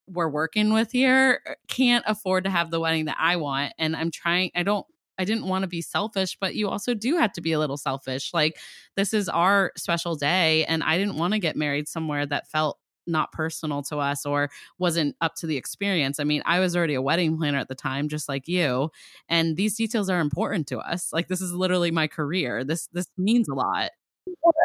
we're working with here can't afford to have the wedding that I want, and I'm trying. I don't I didn't want to be selfish, but you also do have to be a little selfish. Like this is our special day and I didn't want to get married somewhere that felt not personal to us or wasn't up to the experience. I mean, I was already a wedding planner at the time just like you, and these details are important to us. Like this is literally my career. This this means a lot.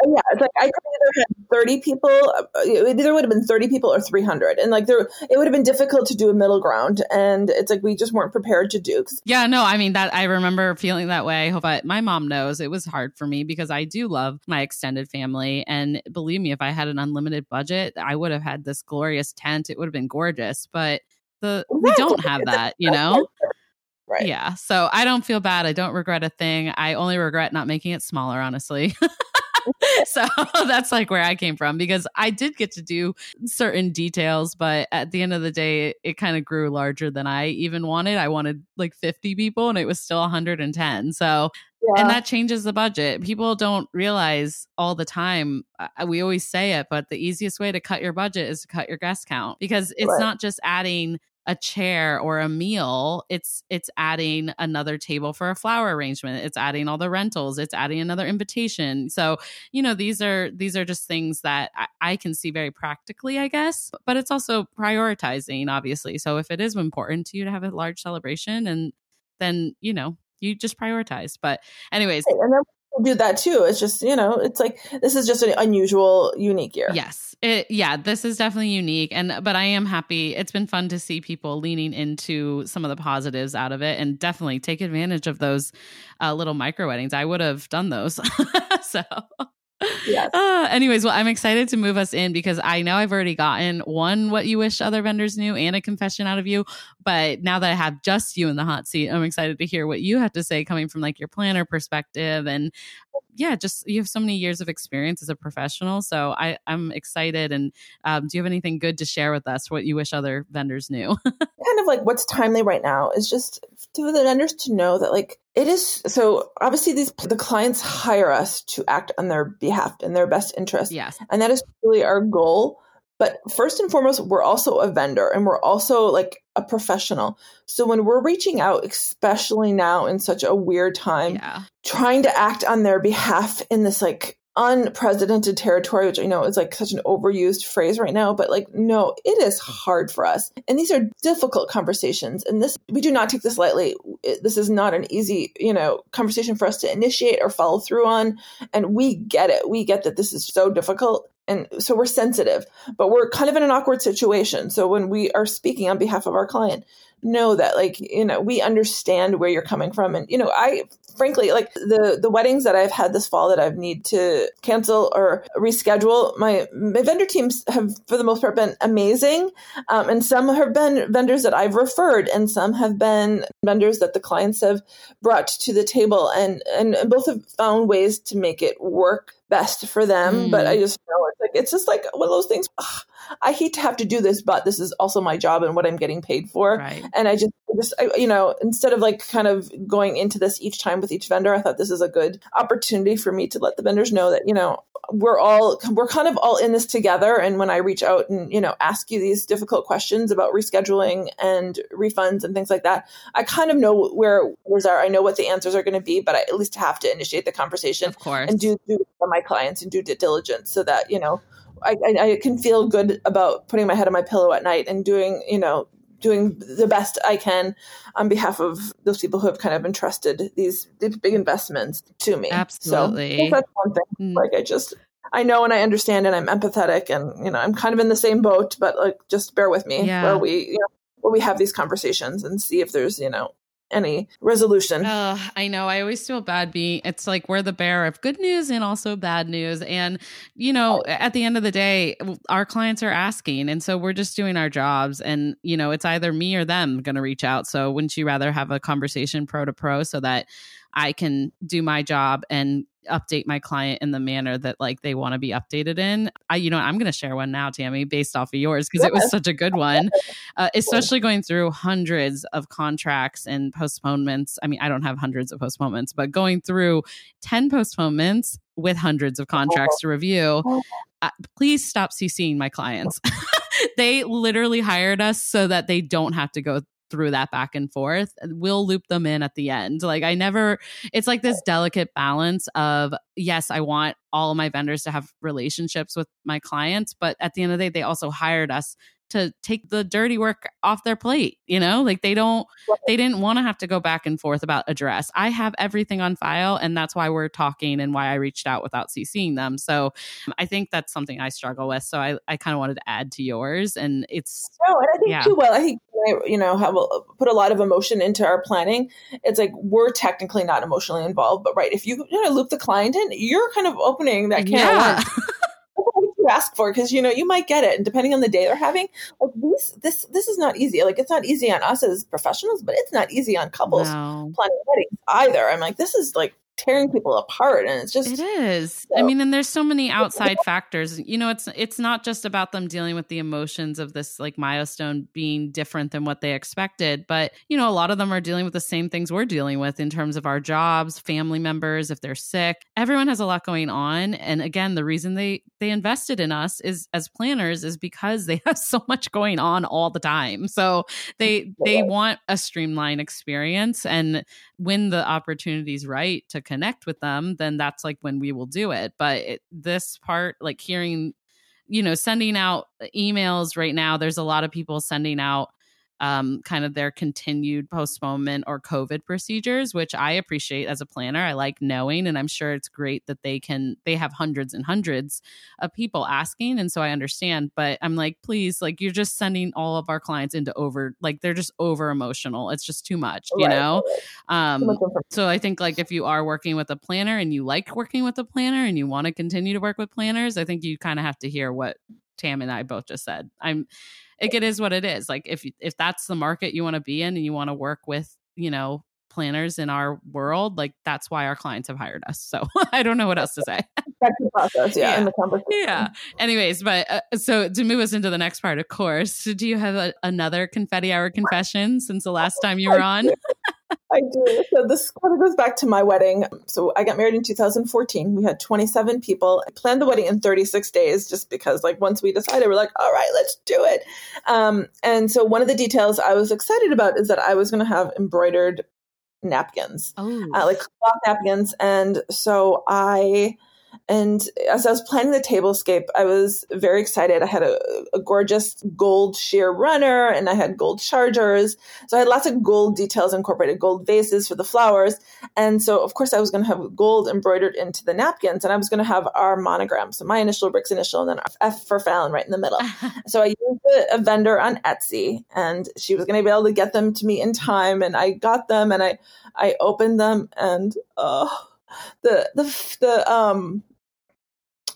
Yeah, it's like I could either had 30 people, uh, it either would have been 30 people or 300. And like there, it would have been difficult to do a middle ground. And it's like we just weren't prepared to do. Yeah, no, I mean, that I remember feeling that way. I hope I, my mom knows it was hard for me because I do love my extended family. And believe me, if I had an unlimited budget, I would have had this glorious tent. It would have been gorgeous. But the, we don't have that, you know? Right. Yeah. So I don't feel bad. I don't regret a thing. I only regret not making it smaller, honestly. so that's like where I came from because I did get to do certain details, but at the end of the day, it, it kind of grew larger than I even wanted. I wanted like 50 people and it was still 110. So, yeah. and that changes the budget. People don't realize all the time. We always say it, but the easiest way to cut your budget is to cut your guest count because it's right. not just adding a chair or a meal it's it's adding another table for a flower arrangement. It's adding all the rentals. It's adding another invitation. So you know these are these are just things that I, I, can see very practically i guess. But it's also prioritizing obviously. So if it is important to you to have a large celebration and then you know you just prioritize. But anyways and then do that too it's just you know it's like this is just an unusual unique year yes it, yeah, this is definitely unique. And, but I am happy. It's been fun to see people leaning into some of the positives out of it and definitely take advantage of those uh, little micro weddings. I would have done those. so. Yes. Uh, anyways, well, I'm excited to move us in because I know I've already gotten one what you wish other vendors knew and a confession out of you. But now that I have just you in the hot seat, I'm excited to hear what you have to say coming from like your planner perspective and yeah, just you have so many years of experience as a professional. So I, I'm excited. And um, do you have anything good to share with us? What you wish other vendors knew? kind of like what's timely right now is just for the vendors to know that like it is so obviously these the clients hire us to act on their behalf in their best interest. Yes, and that is really our goal. But first and foremost, we're also a vendor and we're also like a professional. So when we're reaching out, especially now in such a weird time, yeah. trying to act on their behalf in this like unprecedented territory, which I know is like such an overused phrase right now, but like, no, it is hard for us. And these are difficult conversations. And this, we do not take this lightly. This is not an easy, you know, conversation for us to initiate or follow through on. And we get it. We get that this is so difficult. And so we're sensitive, but we're kind of in an awkward situation. So when we are speaking on behalf of our client, know that like you know we understand where you're coming from and you know i frankly like the the weddings that i've had this fall that i've need to cancel or reschedule my, my vendor teams have for the most part been amazing um, and some have been vendors that i've referred and some have been vendors that the clients have brought to the table and and both have found ways to make it work best for them mm. but i just know it's like it's just like one of those things ugh, i hate to have to do this but this is also my job and what i'm getting paid for right. and i just just I, you know instead of like kind of going into this each time with each vendor i thought this is a good opportunity for me to let the vendors know that you know we're all we're kind of all in this together. And when i reach out and you know ask you these difficult questions about rescheduling and refunds and things like that i kind of know where yours are i know what the answers are going to be but i at least have to initiate the conversation of course. and do, do for my clients and do due diligence so that you know I, I, can feel good about putting my head on my pillow at night and doing, you know, doing the best I can on behalf of those people who have kind of entrusted these, these big investments to me. Absolutely. So that's one thing. Mm. Like I just I know and I understand and I'm empathetic and you know I'm kind of in the same boat, but like just bear with me yeah. where we you know where we have these conversations and see if there's you know any resolution. Uh, I know. I always feel bad being, it's like we're the bearer of good news and also bad news. And, you know, at the end of the day, our clients are asking. And so we're just doing our jobs. And, you know, it's either me or them going to reach out. So wouldn't you rather have a conversation pro to pro so that I can do my job and update my client in the manner that like they want to be updated in. I, you know, I'm going to share one now, Tammy, based off of yours because it was such a good one, uh, especially going through hundreds of contracts and postponements. I mean, I don't have hundreds of postponements, but going through 10 postponements with hundreds of contracts to review, uh, please stop CCing my clients. they literally hired us so that they don't have to go through that back and forth. We'll loop them in at the end. Like I never it's like this delicate balance of yes, I want all of my vendors to have relationships with my clients, but at the end of the day they also hired us to take the dirty work off their plate, you know? Like they don't they didn't want to have to go back and forth about address. I have everything on file and that's why we're talking and why I reached out without CCing them. So um, I think that's something I struggle with. So I, I kind of wanted to add to yours and it's No, and I think yeah. too well, I think you know, have a, uh, put a lot of emotion into our planning. It's like we're technically not emotionally involved, but right, if you you know loop the client in, you're kind of opening that can yeah. you ask for because you know you might get it and depending on the day they're having like this this this is not easy like it's not easy on us as professionals but it's not easy on couples no. planning weddings either i'm like this is like tearing people apart and it's just it is. So. i mean and there's so many outside factors. You know it's it's not just about them dealing with the emotions of this like milestone being different than what they expected but you know a lot of them are dealing with the same things we're dealing with in terms of our jobs family members if they're sick. Everyone has a lot going on and again the reason they they invested in us is as planners is because they have so much going on all the time. So they they want a streamlined experience and when the opportunity is right to connect with them, then that's like when we will do it. But it, this part, like hearing, you know, sending out uh, emails right now, there's a lot of people sending out um, kind of their continued postponement or COVID procedures, which I appreciate as a planner. I like knowing, and I'm sure it's great that they can, they have hundreds and hundreds of people asking. And so I understand, but I'm like, please, like, you're just sending all of our clients into over, like, they're just over emotional. It's just too much, you right, know? Um, so I think, like, if you are working with a planner and you like working with a planner and you want to continue to work with planners, I think you kind of have to hear what Tam and I both just said. I'm it, it is what it is. Like if if that's the market you want to be in and you want to work with, you know, planners in our world, like that's why our clients have hired us. So I don't know what else to say. that's the process, yeah, yeah. the conversation. Yeah. Anyways, but uh, so to move us into the next part, of course, do you have a, another confetti hour confession since the last time you were on? I do. So this kind of goes back to my wedding. So I got married in 2014. We had 27 people. I planned the wedding in 36 days just because, like, once we decided, we're like, all right, let's do it. Um, and so one of the details I was excited about is that I was going to have embroidered napkins, oh. uh, like cloth napkins. And so I and as I was planning the tablescape, I was very excited. I had a, a, gorgeous gold sheer runner and I had gold chargers. So I had lots of gold details incorporated, gold vases for the flowers. And so, of course, I was going to have gold embroidered into the napkins and I was going to have our monogram. So my initial, Rick's initial, and then F for Fallon right in the middle. so I used a, a vendor on Etsy and she was going to be able to get them to me in time. And I got them and I, I opened them and, oh, the the the um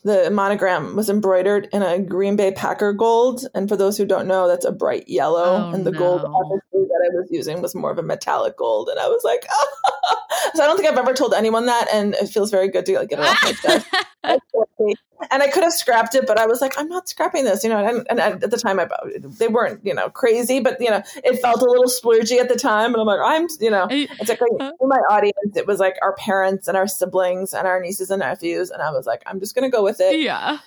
the monogram was embroidered in a Green Bay Packer gold, and for those who don't know, that's a bright yellow, oh, and the no. gold obviously that I was using was more of a metallic gold, and I was like, oh, so I don't think I've ever told anyone that, and it feels very good to like, get it off my chest. and I could have scrapped it, but I was like, I'm not scrapping this, you know. And, and at the time, I they weren't, you know, crazy, but you know, it felt a little splurgy at the time. And I'm like, I'm, you know, eh, it's like uh. in my audience, it was like our parents and our siblings and our nieces and nephews, and I was like, I'm just gonna go with it. Yeah.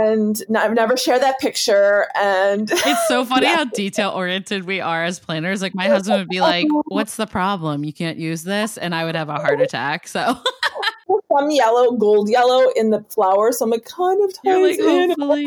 And I've never shared that picture. And it's so funny yeah. how detail oriented we are as planners. Like my husband would be like, "What's the problem? You can't use this," and I would have a heart attack. So some yellow, gold yellow in the flower. So I'm like, kind of ties like, in. Hopefully.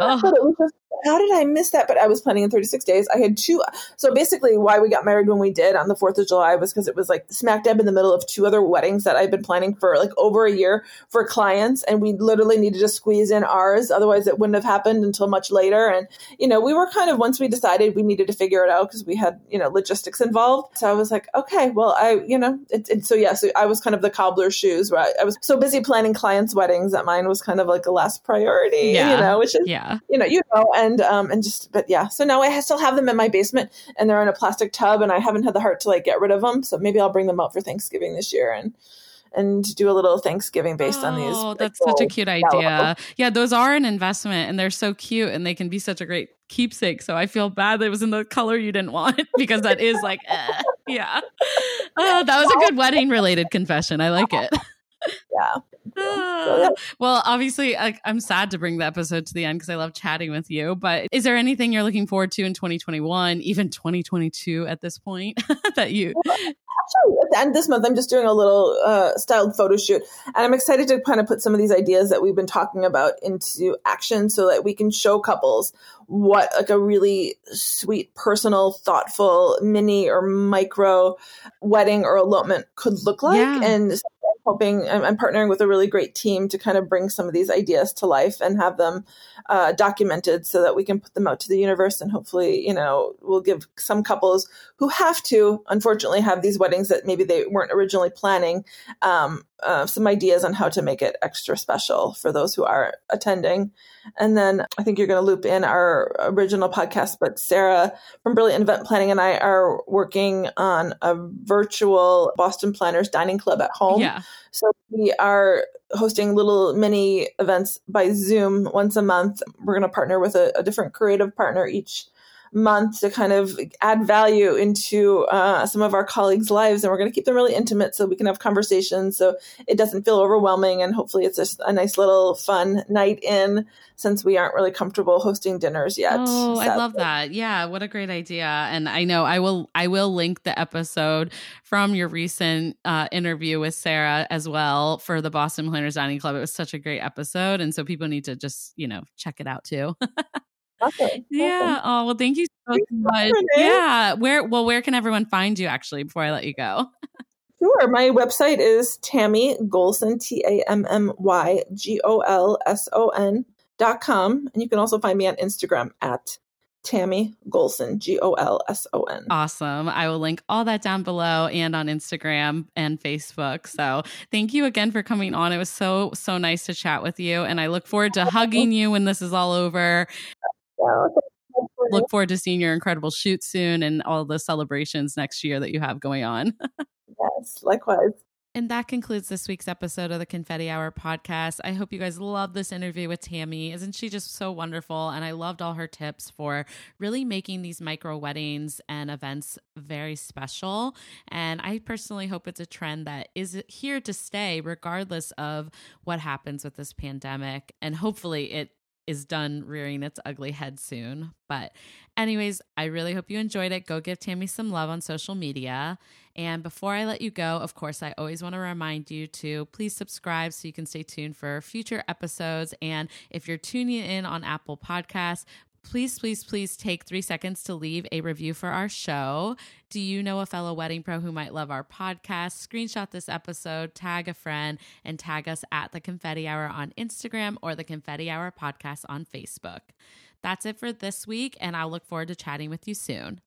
Oh. But it was just how did I miss that? But I was planning in 36 days. I had two. So basically, why we got married when we did on the 4th of July was because it was like smack dab in the middle of two other weddings that I've been planning for like over a year for clients. And we literally needed to squeeze in ours. Otherwise, it wouldn't have happened until much later. And, you know, we were kind of, once we decided we needed to figure it out because we had, you know, logistics involved. So I was like, okay, well, I, you know, it, it, so yeah, so I was kind of the cobbler's shoes, right? I was so busy planning clients' weddings that mine was kind of like a last priority, yeah. you know, which is, yeah. you know, you know, and and um and just but yeah so now i still have them in my basement and they're in a plastic tub and i haven't had the heart to like get rid of them so maybe i'll bring them out for thanksgiving this year and and do a little Thanksgiving based oh, on these. Oh, that's such a cute idea. Yeah, those are an investment and they're so cute and they can be such a great keepsake. So I feel bad that it was in the color you didn't want because that is like, eh, yeah. Oh, that was a good wedding related confession. I like it. Yeah. So, yeah. Well, obviously, I, am sad to bring the episode to the end because I love chatting with you. But is there anything you're looking forward to in 2021, even 2022 at this point that you? Actually, at the end of this month, I'm just doing a little uh, styled photo shoot, and I'm excited to kind of put some of these ideas that we've been talking about into action, so that we can show couples what like a really sweet, personal, thoughtful mini or micro wedding or elopement could look like, yeah. and hoping I'm, I'm, partnering with a really great team to kind of bring some of these ideas to life and have them uh, documented so that we can put them out to the universe and hopefully you know we'll give some couples who have to unfortunately have these weddings that maybe they weren't originally planning um, uh, some ideas on how to make it extra special for those who are attending. And then I think you're going to loop in our original podcast, but Sarah from Brilliant Event Planning and I are working on a virtual Boston Planners Dining Club at home. Yeah. So we are hosting little mini events by Zoom once a month. We're going to partner with a, a different creative partner each month to kind of add value into uh, some of our colleagues' lives. And we're going to keep them really intimate so we can have conversations so it doesn't feel overwhelming. And hopefully it's just a nice little fun night in since we aren't really comfortable hosting dinners yet. Oh, sadly. I love that. Yeah, what a great idea. And I know I will I will link the episode from your recent uh, interview with Sarah as well for the Boston Planners Dining Club. It was such a great episode. And so people need to just, you know, check it out too. Awesome. Yeah. Oh well, thank you so much. Yeah. Where? Well, where can everyone find you? Actually, before I let you go. Sure. My website is Tammy Golson, T A M M Y G O L S O N dot com. And you can also find me on Instagram at Tammy Golson, G O L S O N. Awesome. I will link all that down below and on Instagram and Facebook. So thank you again for coming on. It was so, so nice to chat with you. And I look forward to hugging you when this is all over Look forward to seeing your incredible shoot soon and all the celebrations next year that you have going on. yes, likewise. And that concludes this week's episode of the Confetti Hour podcast. I hope you guys love this interview with Tammy. Isn't she just so wonderful? And I loved all her tips for really making these micro weddings and events very special. And I personally hope it's a trend that is here to stay, regardless of what happens with this pandemic. And hopefully it is done rearing its ugly head soon. But, anyways, I really hope you enjoyed it. Go give Tammy some love on social media. And before I let you go, of course, I always want to remind you to please subscribe so you can stay tuned for future episodes. And if you're tuning in on Apple Podcasts, please, please, please take three seconds to leave a review for our show. Do you know a fellow wedding pro who might love our podcast? Screenshot this episode, tag a friend, and tag us at the Confetti Hour on Instagram or the Confetti Hour podcast on Facebook. That's it for this week, and I'll look forward to chatting with you soon.